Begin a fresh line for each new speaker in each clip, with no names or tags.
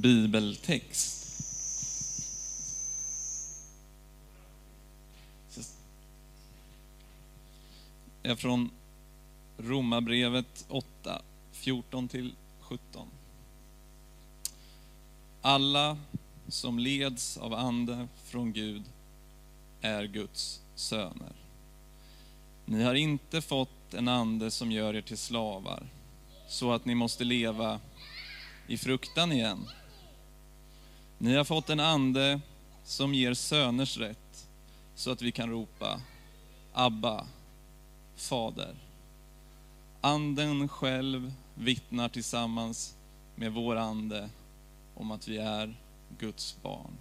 bibeltext är från Romarbrevet 8, 14 till 17. Alla som leds av ande från Gud är Guds söner. Ni har inte fått en ande som gör er till slavar, så att ni måste leva i fruktan igen. Ni har fått en ande som ger söners rätt, så att vi kan ropa Abba, Fader. Anden själv vittnar tillsammans med vår ande om att vi är Guds barn.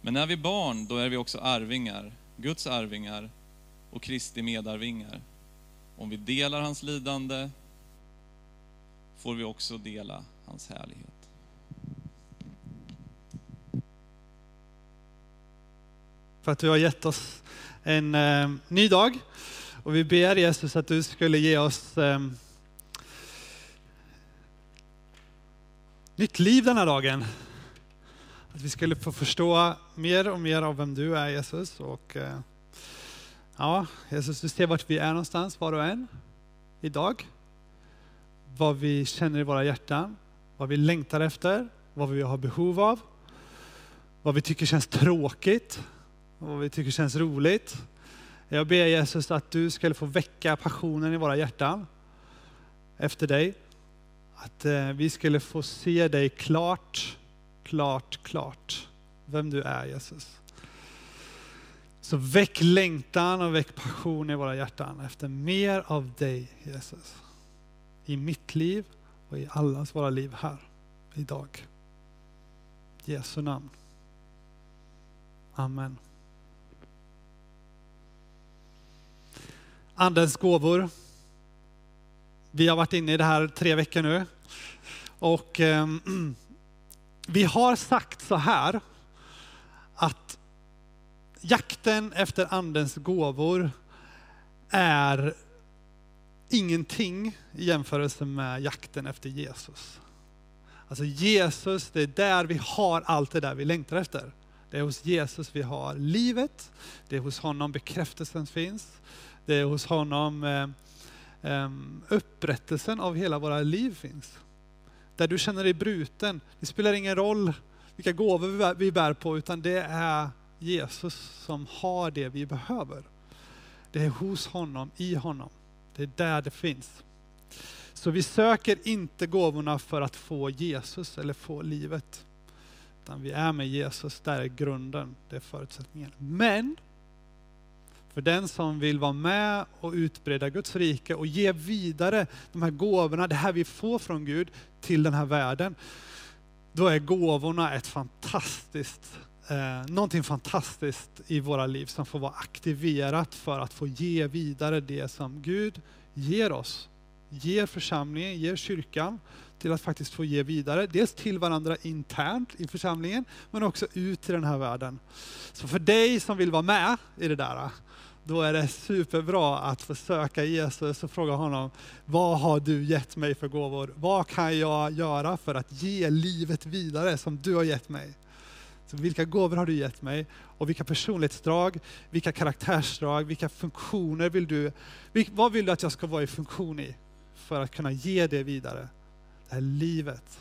Men när vi är barn, då är vi också arvingar, Guds arvingar och Kristi medarvingar. Om vi delar hans lidande får vi också dela hans härlighet.
För att du har gett oss en eh, ny dag. Och vi ber Jesus att du skulle ge oss eh, nytt liv den här dagen. Att vi skulle få förstå mer och mer av vem du är Jesus. Och, eh, ja, Jesus, du ser vart vi är någonstans var och en idag. Vad vi känner i våra hjärtan, vad vi längtar efter, vad vi har behov av. Vad vi tycker känns tråkigt, vad vi tycker känns roligt. Jag ber Jesus att du skulle få väcka passionen i våra hjärtan efter dig. Att eh, vi skulle få se dig klart, klart, klart. Vem du är Jesus. Så väck längtan och väck passion i våra hjärtan efter mer av dig Jesus. I mitt liv och i allas våra liv här idag. I Jesu namn. Amen. Andens gåvor. Vi har varit inne i det här tre veckor nu. Och eh, vi har sagt så här att jakten efter andens gåvor är ingenting i jämförelse med jakten efter Jesus. Alltså Jesus, det är där vi har allt det där vi längtar efter. Det är hos Jesus vi har livet, det är hos honom bekräftelsen finns, det är hos honom eh, eh, upprättelsen av hela våra liv finns. Där du känner dig bruten. Det spelar ingen roll vilka gåvor vi bär på, utan det är Jesus som har det vi behöver. Det är hos honom, i honom. Det är där det finns. Så vi söker inte gåvorna för att få Jesus eller få livet. Utan vi är med Jesus, där är grunden, det är förutsättningen. Men för den som vill vara med och utbreda Guds rike och ge vidare de här gåvorna, det här vi får från Gud, till den här världen. Då är gåvorna ett fantastiskt, eh, någonting fantastiskt i våra liv som får vara aktiverat för att få ge vidare det som Gud ger oss. Ger församlingen, ger kyrkan till att faktiskt få ge vidare. Dels till varandra internt i församlingen, men också ut i den här världen. Så för dig som vill vara med i det där, då är det superbra att få söka Jesus och fråga honom, vad har du gett mig för gåvor? Vad kan jag göra för att ge livet vidare som du har gett mig? Så vilka gåvor har du gett mig? Och vilka personlighetsdrag, vilka karaktärsdrag, vilka funktioner vill du, vad vill du att jag ska vara i funktion i? För att kunna ge det vidare, det här livet.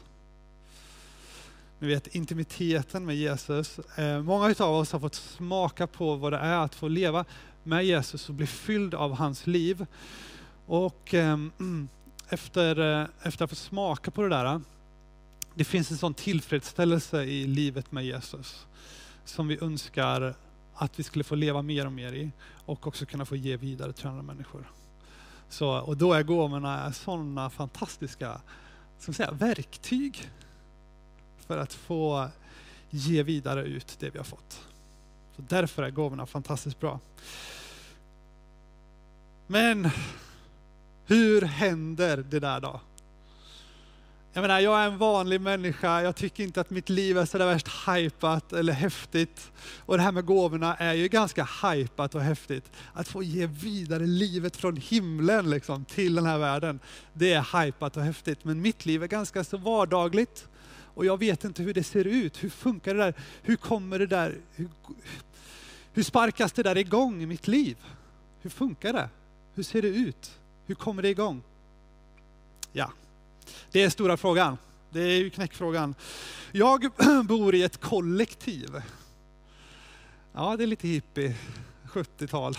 Ni vet intimiteten med Jesus. Eh, många av oss har fått smaka på vad det är att få leva med Jesus och bli fylld av hans liv. Och eh, efter, eh, efter att få smaka på det där, det finns en sån tillfredsställelse i livet med Jesus som vi önskar att vi skulle få leva mer och mer i och också kunna få ge vidare till andra människor. Så, och då är gåvorna sådana fantastiska ska säga, verktyg för att få ge vidare ut det vi har fått. Så därför är gåvorna fantastiskt bra. Men hur händer det där då? Jag menar, jag är en vanlig människa, jag tycker inte att mitt liv är så där värst hypat eller häftigt. Och det här med gåvorna är ju ganska hypat och häftigt. Att få ge vidare livet från himlen liksom, till den här världen, det är hypat och häftigt. Men mitt liv är ganska så vardagligt och jag vet inte hur det ser ut. Hur funkar det där? Hur kommer det där? Hur, hur sparkas det där igång i mitt liv? Hur funkar det? Hur ser det ut? Hur kommer det igång? Ja, det är stora frågan. Det är ju knäckfrågan. Jag bor i ett kollektiv. Ja, det är lite hippie, 70-tal.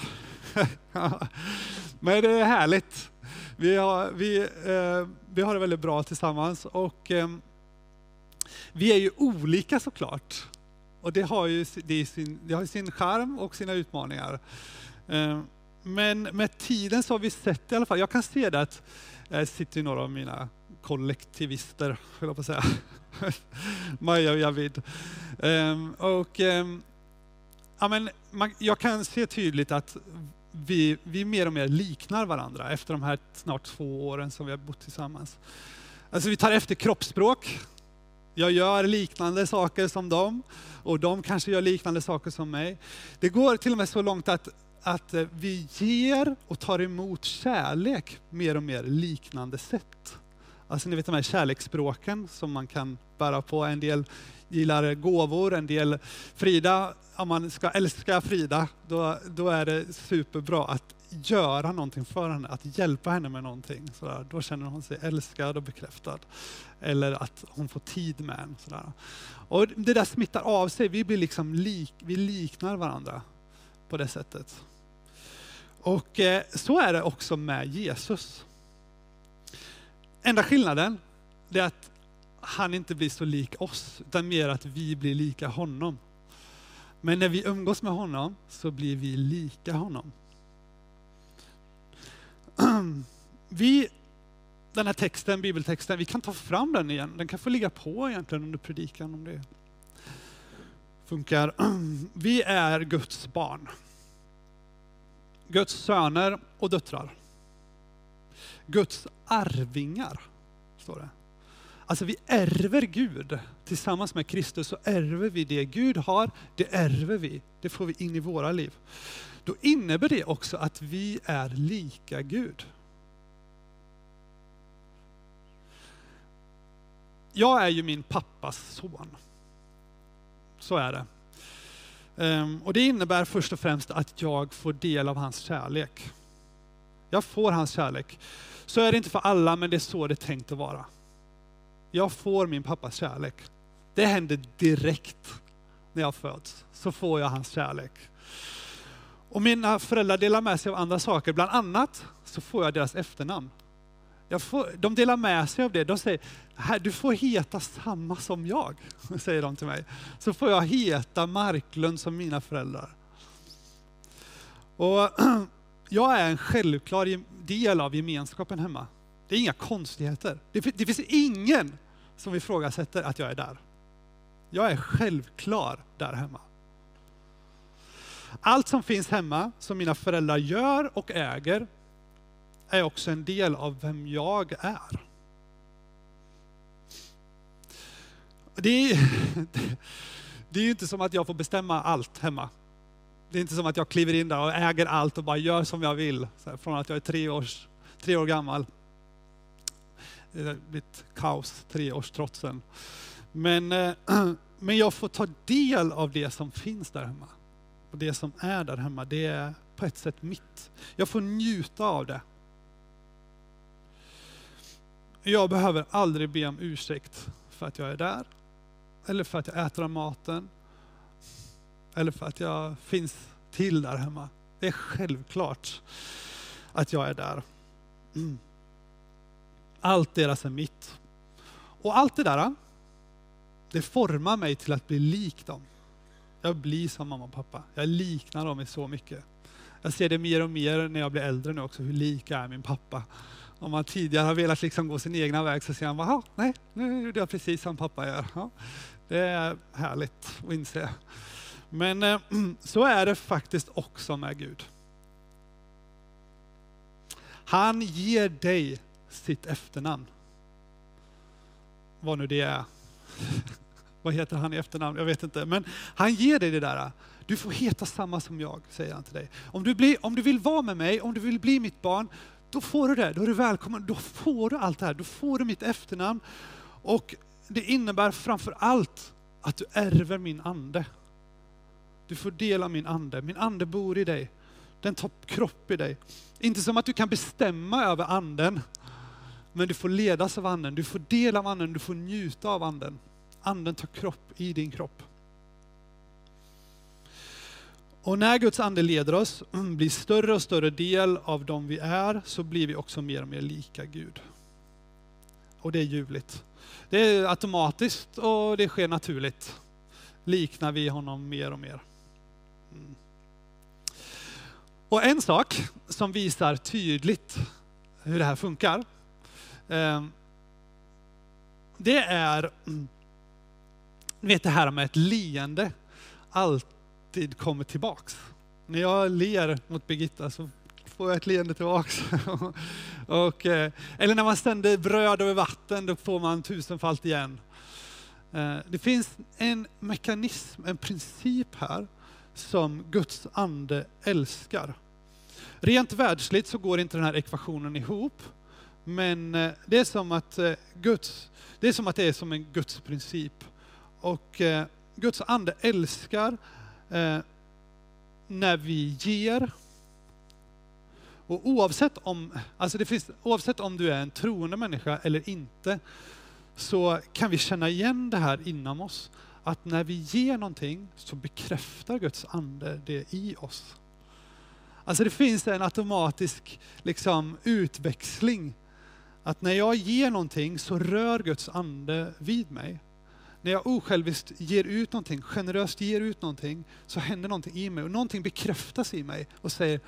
Men det är härligt. Vi har, vi, eh, vi har det väldigt bra tillsammans och eh, vi är ju olika såklart. Och det har ju det sin, det har sin charm och sina utmaningar. Eh, men med tiden så har vi sett i alla fall, jag kan se det att här sitter ju några av mina kollektivister, höll jag på att säga. Maja och Javid. Ehm, och, ehm, ja, men jag kan se tydligt att vi, vi mer och mer liknar varandra efter de här snart två åren som vi har bott tillsammans. Alltså vi tar efter kroppsspråk. Jag gör liknande saker som dem och de kanske gör liknande saker som mig. Det går till och med så långt att, att eh, vi ger och tar emot kärlek mer och mer liknande sätt. Alltså ni vet de här kärleksspråken som man kan bära på. En del gillar gåvor, en del Frida, om man ska älska Frida, då, då är det superbra att göra någonting för henne, att hjälpa henne med någonting. Sådär. Då känner hon sig älskad och bekräftad. Eller att hon får tid med en. Sådär. Och det där smittar av sig, vi, blir liksom lik, vi liknar varandra på det sättet. Och eh, så är det också med Jesus. Enda skillnaden är att han inte blir så lik oss, utan mer att vi blir lika honom. Men när vi umgås med honom så blir vi lika honom. Vi, den här texten, bibeltexten, vi kan ta fram den igen. Den kan få ligga på egentligen under predikan om det funkar. Vi är Guds barn. Guds söner och döttrar. Guds arvingar, står det. Alltså vi ärver Gud. Tillsammans med Kristus så ärver vi det Gud har, det ärver vi. Det får vi in i våra liv. Då innebär det också att vi är lika Gud. Jag är ju min pappas son. Så är det. Ehm, och det innebär först och främst att jag får del av hans kärlek. Jag får hans kärlek. Så är det inte för alla, men det är så det är tänkt att vara. Jag får min pappas kärlek. Det händer direkt när jag föds, så får jag hans kärlek. Och mina föräldrar delar med sig av andra saker, bland annat så får jag deras efternamn. Jag får, de delar med sig av det, de säger, du får heta samma som jag, säger de till mig. Så får jag heta Marklund som mina föräldrar. Och jag är en självklar del av gemenskapen hemma. Det är inga konstigheter. Det, det finns ingen som ifrågasätter att jag är där. Jag är självklar där hemma. Allt som finns hemma, som mina föräldrar gör och äger, är också en del av vem jag är. Det är, det är ju inte som att jag får bestämma allt hemma. Det är inte som att jag kliver in där och äger allt och bara gör som jag vill. från att jag är tre, års, tre år gammal. Det har blivit kaos, treårstrotsen. Men, eh, men jag får ta del av det som finns där hemma. Och det som är där hemma, det är på ett sätt mitt. Jag får njuta av det. Jag behöver aldrig be om ursäkt för att jag är där, eller för att jag äter av maten, eller för att jag finns till där hemma. Det är självklart att jag är där. Mm. Allt deras är mitt. Och allt det där, det formar mig till att bli lik dem. Jag blir som mamma och pappa. Jag liknar dem i så mycket. Jag ser det mer och mer när jag blir äldre nu också, hur lika är min pappa. Om man tidigare har velat liksom gå sin egna väg så ser man, nej, nu gjorde jag precis som pappa gör. Ja, det är härligt att inse. Men eh, så är det faktiskt också med Gud. Han ger dig sitt efternamn. Vad nu det är. Vad heter han i efternamn? Jag vet inte. Men han ger dig det där. Du får heta samma som jag, säger han till dig. Om du, blir, om du vill vara med mig, om du vill bli mitt barn, då får du det. Då är du välkommen. Då får du allt det här. Då får du mitt efternamn. Och det innebär framför allt att du ärver min ande. Du får dela min ande. Min ande bor i dig. Den tar kropp i dig. Inte som att du kan bestämma över anden, men du får ledas av anden. Du får del av anden, du får njuta av anden. Anden tar kropp i din kropp. Och när Guds ande leder oss, blir större och större del av dem vi är, så blir vi också mer och mer lika Gud. Och det är ljuvligt. Det är automatiskt och det sker naturligt. Liknar vi honom mer och mer. Mm. Och en sak som visar tydligt hur det här funkar, ehm, det är, mm, ni vet det här med ett leende alltid kommer tillbaks. När jag ler mot Birgitta så får jag ett leende tillbaks. och, eh, eller när man sänder bröd över vatten, då får man tusenfalt igen. Eh, det finns en mekanism, en princip här som Guds ande älskar. Rent världsligt så går inte den här ekvationen ihop, men eh, det är som att, Guds, det, är som att det är som en Guds princip. Och eh, Guds ande älskar eh, när vi ger och oavsett om, alltså det finns, oavsett om du är en troende människa eller inte, så kan vi känna igen det här inom oss. Att när vi ger någonting så bekräftar Guds ande det i oss. Alltså det finns en automatisk liksom, utväxling. Att när jag ger någonting så rör Guds ande vid mig. När jag osjälviskt ger ut någonting, generöst ger ut någonting, så händer någonting i mig och någonting bekräftas i mig och säger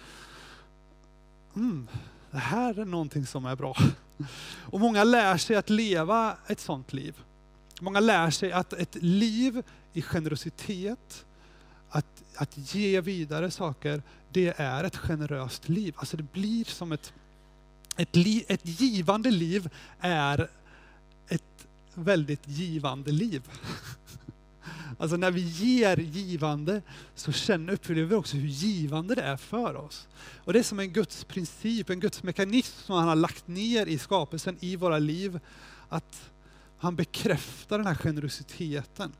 mm, det här är någonting som är bra. Och många lär sig att leva ett sånt liv. Många lär sig att ett liv i generositet, att, att ge vidare saker, det är ett generöst liv. Alltså det blir som ett, ett, li, ett givande liv är väldigt givande liv. Alltså när vi ger givande så känner, upplever vi också hur givande det är för oss. Och det är som en Guds princip, en Guds mekanism som han har lagt ner i skapelsen, i våra liv. Att han bekräftar den här generositeten.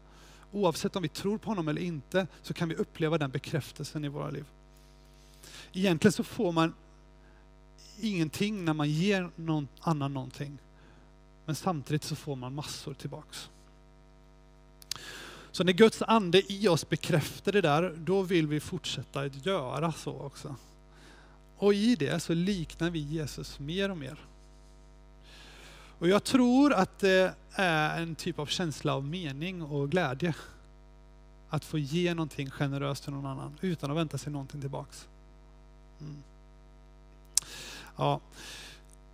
Oavsett om vi tror på honom eller inte så kan vi uppleva den bekräftelsen i våra liv. Egentligen så får man ingenting när man ger någon annan någonting. Men samtidigt så får man massor tillbaks. Så när Guds ande i oss bekräftar det där, då vill vi fortsätta att göra så också. Och i det så liknar vi Jesus mer och mer. Och jag tror att det är en typ av känsla av mening och glädje. Att få ge någonting generöst till någon annan utan att vänta sig någonting tillbaks. Mm. Ja.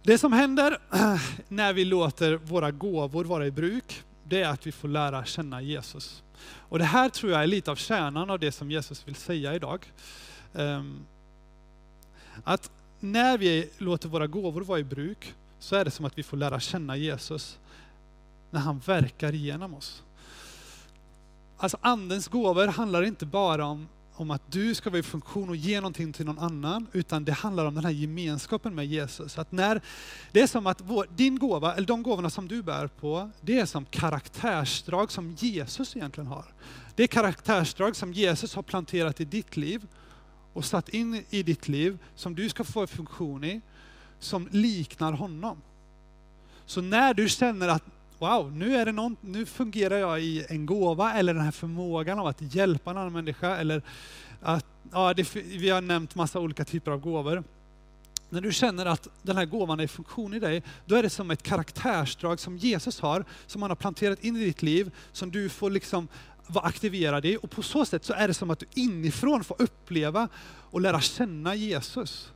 Det som händer när vi låter våra gåvor vara i bruk, det är att vi får lära känna Jesus. Och det här tror jag är lite av kärnan av det som Jesus vill säga idag. Ehm, att när vi låter våra gåvor vara i bruk, så är det som att vi får lära känna Jesus när han verkar genom oss. Alltså andens gåvor handlar inte bara om om att du ska vara i funktion och ge någonting till någon annan, utan det handlar om den här gemenskapen med Jesus. Att när, det är som att vår, din gåva, eller de gåvorna som du bär på, det är som karaktärsdrag som Jesus egentligen har. Det är karaktärsdrag som Jesus har planterat i ditt liv och satt in i ditt liv, som du ska få funktion i, som liknar honom. Så när du känner att wow, nu, är det någon, nu fungerar jag i en gåva eller den här förmågan av att hjälpa en annan människa. Eller att, ja, det, vi har nämnt massa olika typer av gåvor. När du känner att den här gåvan är i funktion i dig, då är det som ett karaktärsdrag som Jesus har, som han har planterat in i ditt liv, som du får liksom vara aktiverad i. Och på så sätt så är det som att du inifrån får uppleva och lära känna Jesus.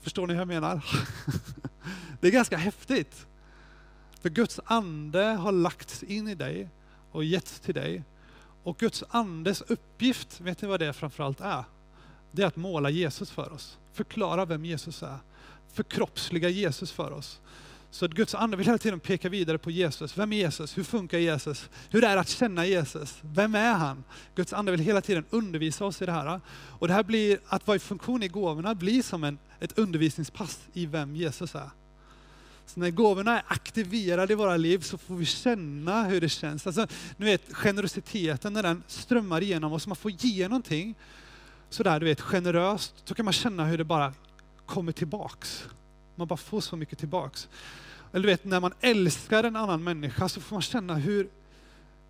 Förstår ni hur jag menar? Det är ganska häftigt. För Guds ande har lagts in i dig och getts till dig. Och Guds andes uppgift, vet ni vad det framförallt är? Det är att måla Jesus för oss. Förklara vem Jesus är. Förkroppsliga Jesus för oss. Så att Guds ande vill hela tiden peka vidare på Jesus. Vem är Jesus? Hur funkar Jesus? Hur är det att känna Jesus? Vem är han? Guds ande vill hela tiden undervisa oss i det här. Och det här blir, att vara i funktion i gåvorna blir som en, ett undervisningspass i vem Jesus är. Så när gåvorna är aktiverade i våra liv så får vi känna hur det känns. Alltså, ni vet generositeten när den strömmar igenom oss, man får ge någonting sådär du vet generöst, så kan man känna hur det bara kommer tillbaks. Man bara får så mycket tillbaks. Eller du vet när man älskar en annan människa så får man känna hur,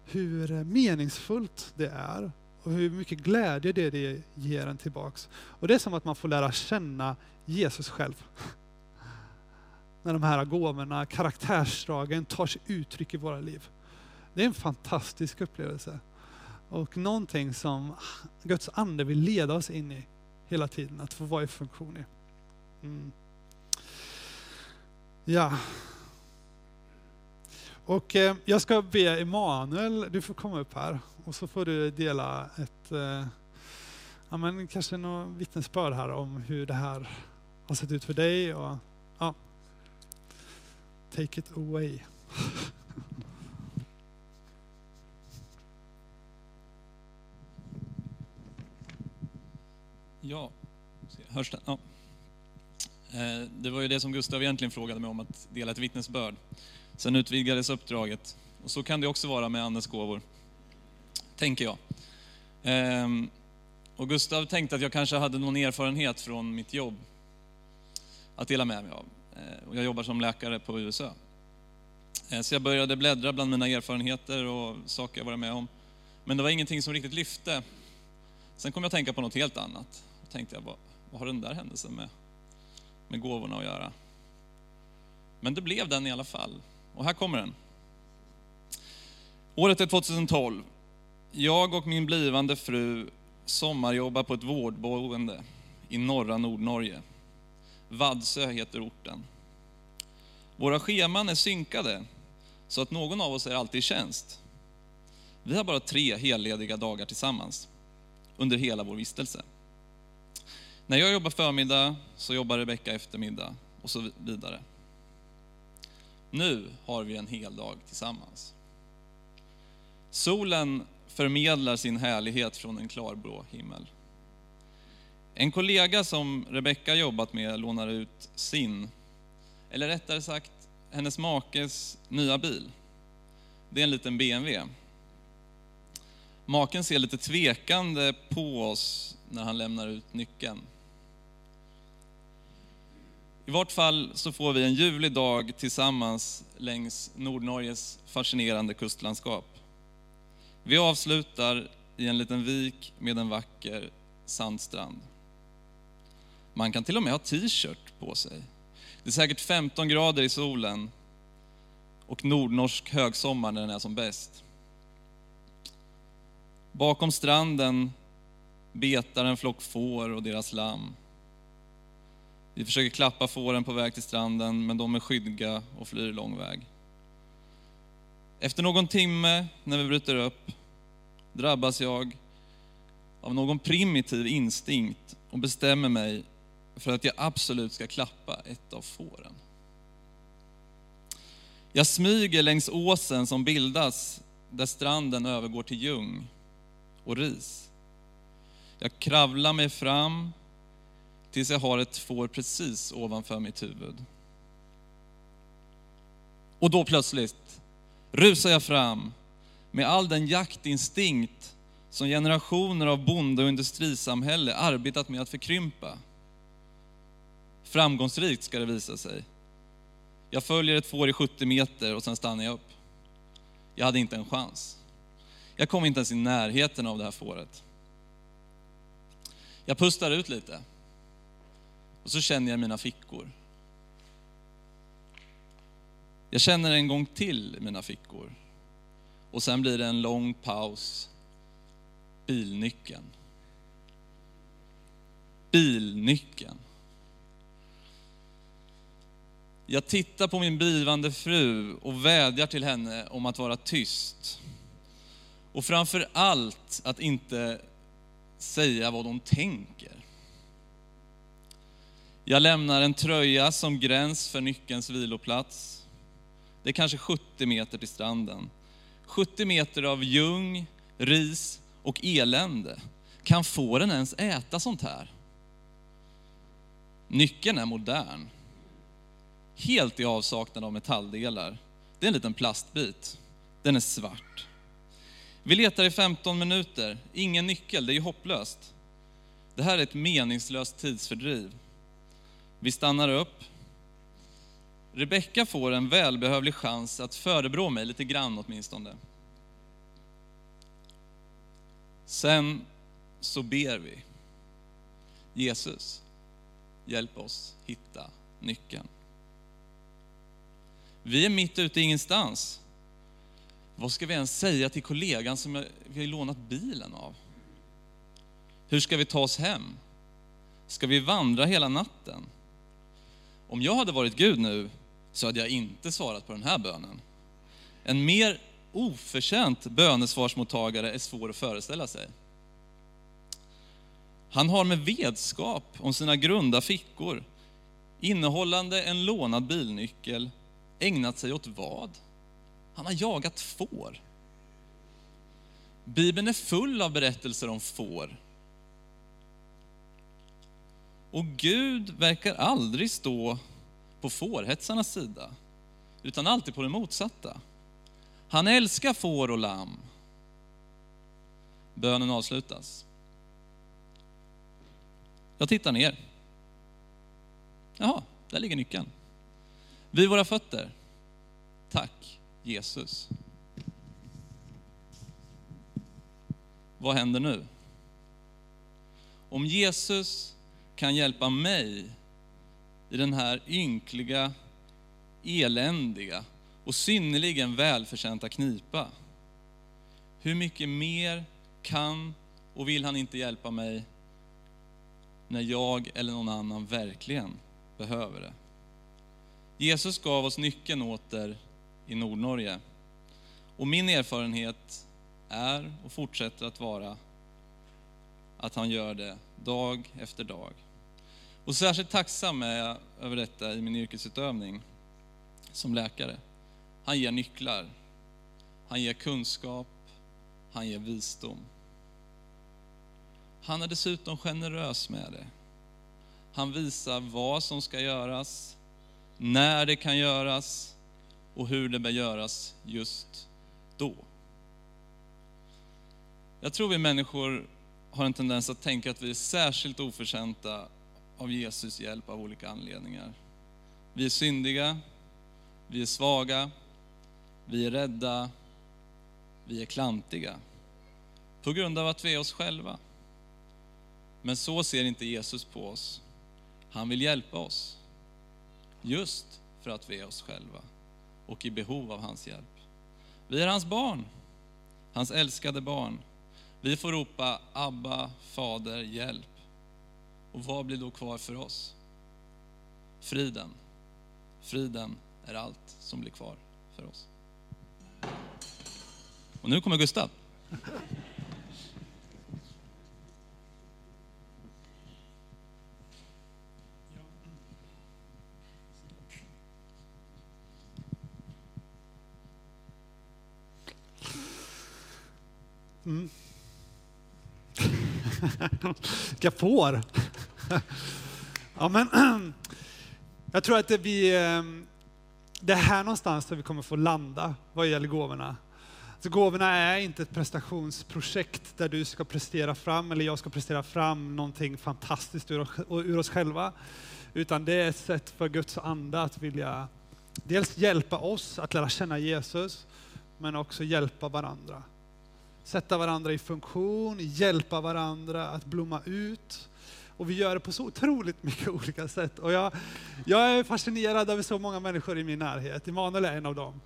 hur meningsfullt det är och hur mycket glädje det, det ger en tillbaks. Och det är som att man får lära känna Jesus själv. När de här gåvorna, karaktärsdragen tar sig uttryck i våra liv. Det är en fantastisk upplevelse. Och någonting som Guds ande vill leda oss in i hela tiden, att få vara i funktion i. Mm. Ja. Och eh, jag ska be Emanuel, du får komma upp här och så får du dela ett, eh, ja men kanske något vittnesbörd här om hur det här har sett ut för dig och ja. Take it away.
Ja, hörs det? Ja. Eh, det var ju det som Gustav egentligen frågade mig om, att dela ett vittnesbörd. Sen utvidgades uppdraget. Och så kan det också vara med Andes gåvor, tänker jag. Ehm, och Gustav tänkte att jag kanske hade någon erfarenhet från mitt jobb att dela med mig av. Eh, och jag jobbar som läkare på USA. Eh, så jag började bläddra bland mina erfarenheter och saker jag varit med om. Men det var ingenting som riktigt lyfte. Sen kom jag att tänka på något helt annat. Då tänkte jag, vad, vad har den där händelsen med, med gåvorna att göra? Men det blev den i alla fall. Och här kommer den. Året är 2012. Jag och min blivande fru sommarjobbar på ett vårdboende i norra Nordnorge. Vadsö heter orten. Våra scheman är synkade, så att någon av oss är alltid i tjänst. Vi har bara tre hellediga dagar tillsammans under hela vår vistelse. När jag jobbar förmiddag så jobbar Rebecka eftermiddag och så vidare. Nu har vi en hel dag tillsammans. Solen förmedlar sin härlighet från en klarblå himmel. En kollega som Rebecka jobbat med lånar ut sin, eller rättare sagt hennes makes nya bil. Det är en liten BMW. Maken ser lite tvekande på oss när han lämnar ut nyckeln. I vart fall så får vi en ljuvlig dag tillsammans längs Nordnorges fascinerande kustlandskap. Vi avslutar i en liten vik med en vacker sandstrand. Man kan till och med ha t-shirt på sig. Det är säkert 15 grader i solen och nordnorsk högsommar när den är som bäst. Bakom stranden betar en flock får och deras lamm. Vi försöker klappa fåren på väg till stranden, men de är skygga och flyr lång väg. Efter någon timme, när vi bryter upp, drabbas jag av någon primitiv instinkt och bestämmer mig för att jag absolut ska klappa ett av fåren. Jag smyger längs åsen som bildas där stranden övergår till ljung och ris. Jag kravlar mig fram tills jag har ett får precis ovanför mitt huvud. Och då plötsligt rusar jag fram med all den jaktinstinkt som generationer av bonde och industrisamhälle arbetat med att förkrympa. Framgångsrikt ska det visa sig. Jag följer ett får i 70 meter och sen stannar jag upp. Jag hade inte en chans. Jag kom inte ens i närheten av det här fåret. Jag pustar ut lite. Och så känner jag mina fickor. Jag känner en gång till mina fickor. Och sen blir det en lång paus. Bilnyckeln. Bilnyckeln. Jag tittar på min blivande fru och vädjar till henne om att vara tyst. Och framför allt att inte säga vad hon tänker. Jag lämnar en tröja som gräns för nyckelns viloplats. Det är kanske 70 meter till stranden. 70 meter av ljung, ris och elände. Kan fåren ens äta sånt här? Nyckeln är modern helt i avsaknad av metalldelar. Det är en liten plastbit. Den är svart. Vi letar i 15 minuter, ingen nyckel, det är ju hopplöst. Det här är ett meningslöst tidsfördriv. Vi stannar upp. Rebecka får en välbehövlig chans att förebrå mig lite grann åtminstone. Sen så ber vi. Jesus, hjälp oss hitta nyckeln. Vi är mitt ute i ingenstans. Vad ska vi ens säga till kollegan som vi har lånat bilen av? Hur ska vi ta oss hem? Ska vi vandra hela natten? Om jag hade varit Gud nu så hade jag inte svarat på den här bönen. En mer oförtjänt bönesvarsmottagare är svår att föreställa sig. Han har med vetskap om sina grunda fickor, innehållande en lånad bilnyckel, ägnat sig åt vad? Han har jagat får. Bibeln är full av berättelser om får. Och Gud verkar aldrig stå på fårhetsarnas sida, utan alltid på det motsatta. Han älskar får och lamm. Bönen avslutas. Jag tittar ner. Jaha, där ligger nyckeln. Vid våra fötter. Tack Jesus. Vad händer nu? Om Jesus kan hjälpa mig i den här ynkliga, eländiga och synnerligen välförtjänta knipa, hur mycket mer kan och vill han inte hjälpa mig när jag eller någon annan verkligen behöver det? Jesus gav oss nyckeln åter i Nordnorge. Och min erfarenhet är och fortsätter att vara att han gör det dag efter dag. Och särskilt tacksam är jag över detta i min yrkesutövning som läkare. Han ger nycklar, han ger kunskap, han ger visdom. Han är dessutom generös med det. Han visar vad som ska göras, när det kan göras och hur det bör göras just då. Jag tror vi människor har en tendens att tänka att vi är särskilt oförtjänta av Jesus hjälp av olika anledningar. Vi är syndiga, vi är svaga, vi är rädda, vi är klantiga. På grund av att vi är oss själva. Men så ser inte Jesus på oss. Han vill hjälpa oss. Just för att vi är oss själva och i behov av hans hjälp. Vi är hans barn, hans älskade barn. Vi får ropa Abba, Fader, hjälp. Och vad blir då kvar för oss? Friden. Friden är allt som blir kvar för oss. Och nu kommer Gustav.
Mm. Vilka får! ja, men, jag tror att det, vi, ehm, det är här någonstans där vi kommer få landa vad gäller gåvorna. Så gåvorna är inte ett prestationsprojekt där du ska prestera fram, eller jag ska prestera fram någonting fantastiskt ur, ur oss själva. Utan det är ett sätt för Guds ande att vilja dels hjälpa oss att lära känna Jesus, men också hjälpa varandra sätta varandra i funktion, hjälpa varandra att blomma ut. Och vi gör det på så otroligt mycket olika sätt. Och jag, jag är fascinerad över så många människor i min närhet. Emanuel är en av dem.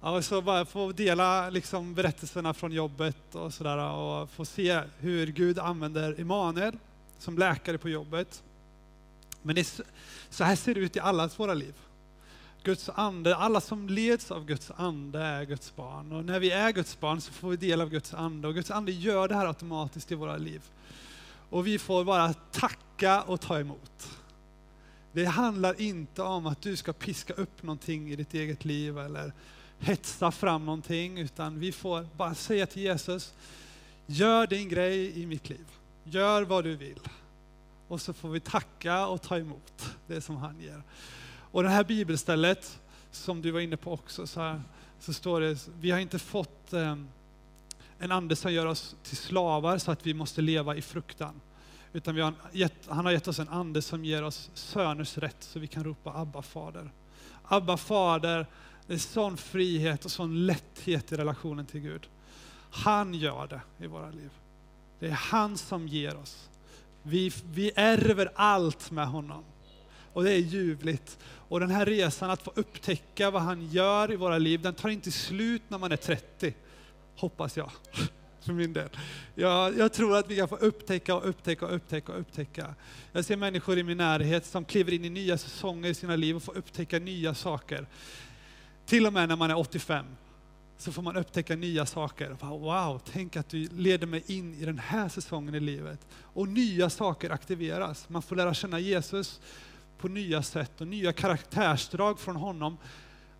Och så bara få dela liksom berättelserna från jobbet och sådär och få se hur Gud använder Emanuel som läkare på jobbet. Men det, så här ser det ut i allas våra liv. Guds ande, alla som leds av Guds ande är Guds barn. Och när vi är Guds barn så får vi del av Guds ande och Guds ande gör det här automatiskt i våra liv. Och vi får bara tacka och ta emot. Det handlar inte om att du ska piska upp någonting i ditt eget liv eller hetsa fram någonting, utan vi får bara säga till Jesus, gör din grej i mitt liv. Gör vad du vill. Och så får vi tacka och ta emot det som han ger. Och det här bibelstället som du var inne på också, så, här, så står det, vi har inte fått eh, en ande som gör oss till slavar så att vi måste leva i fruktan. Utan vi har gett, han har gett oss en ande som ger oss söners rätt så vi kan ropa Abba fader. Abba fader, det är sån frihet och sån lätthet i relationen till Gud. Han gör det i våra liv. Det är han som ger oss. Vi, vi ärver allt med honom. Och det är ljuvligt. Och den här resan att få upptäcka vad han gör i våra liv, den tar inte slut när man är 30. Hoppas jag. För min del. Jag, jag tror att vi kan få upptäcka och upptäcka och upptäcka och upptäcka. Jag ser människor i min närhet som kliver in i nya säsonger i sina liv och får upptäcka nya saker. Till och med när man är 85 så får man upptäcka nya saker. Wow, tänk att du leder mig in i den här säsongen i livet. Och nya saker aktiveras. Man får lära känna Jesus på nya sätt och nya karaktärsdrag från honom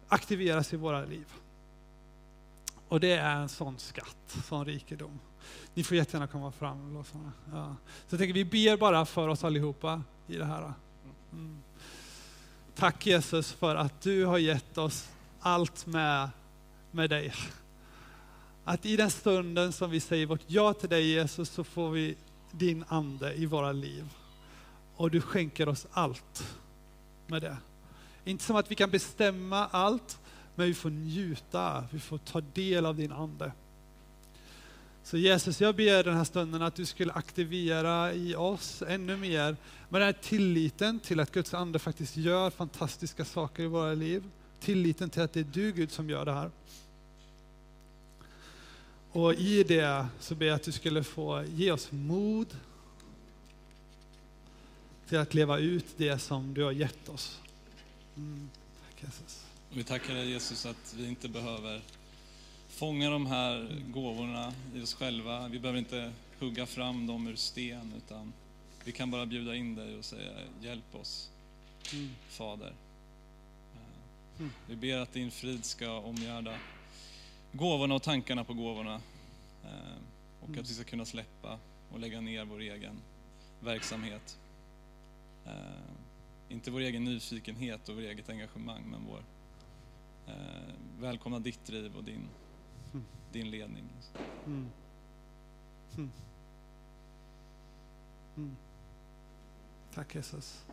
aktiveras i våra liv. Och det är en sån skatt, sån rikedom. Ni får jättegärna komma fram. Ja. Så jag tänker vi ber bara för oss allihopa i det här. Mm. Tack Jesus för att du har gett oss allt med, med dig. Att i den stunden som vi säger vårt ja till dig Jesus så får vi din ande i våra liv. Och du skänker oss allt med det. Inte som att vi kan bestämma allt, men vi får njuta, vi får ta del av din ande. Så Jesus, jag ber den här stunden att du skulle aktivera i oss ännu mer med den här tilliten till att Guds ande faktiskt gör fantastiska saker i våra liv. Tilliten till att det är du Gud som gör det här. Och i det så ber jag att du skulle få ge oss mod till att leva ut det som du har gett oss. Mm. Tack Jesus.
Vi tackar dig Jesus att vi inte behöver fånga de här gåvorna i oss själva. Vi behöver inte hugga fram dem ur sten, utan vi kan bara bjuda in dig och säga hjälp oss, mm. Fader. Mm. Vi ber att din frid ska omgärda gåvorna och tankarna på gåvorna. Eh, och mm. att vi ska kunna släppa och lägga ner vår egen verksamhet. Eh, inte vår egen nyfikenhet och vårt eget engagemang, men vår eh, välkomna ditt driv och din, mm. din ledning. Mm. Mm.
mm. mm. Tack Jesus.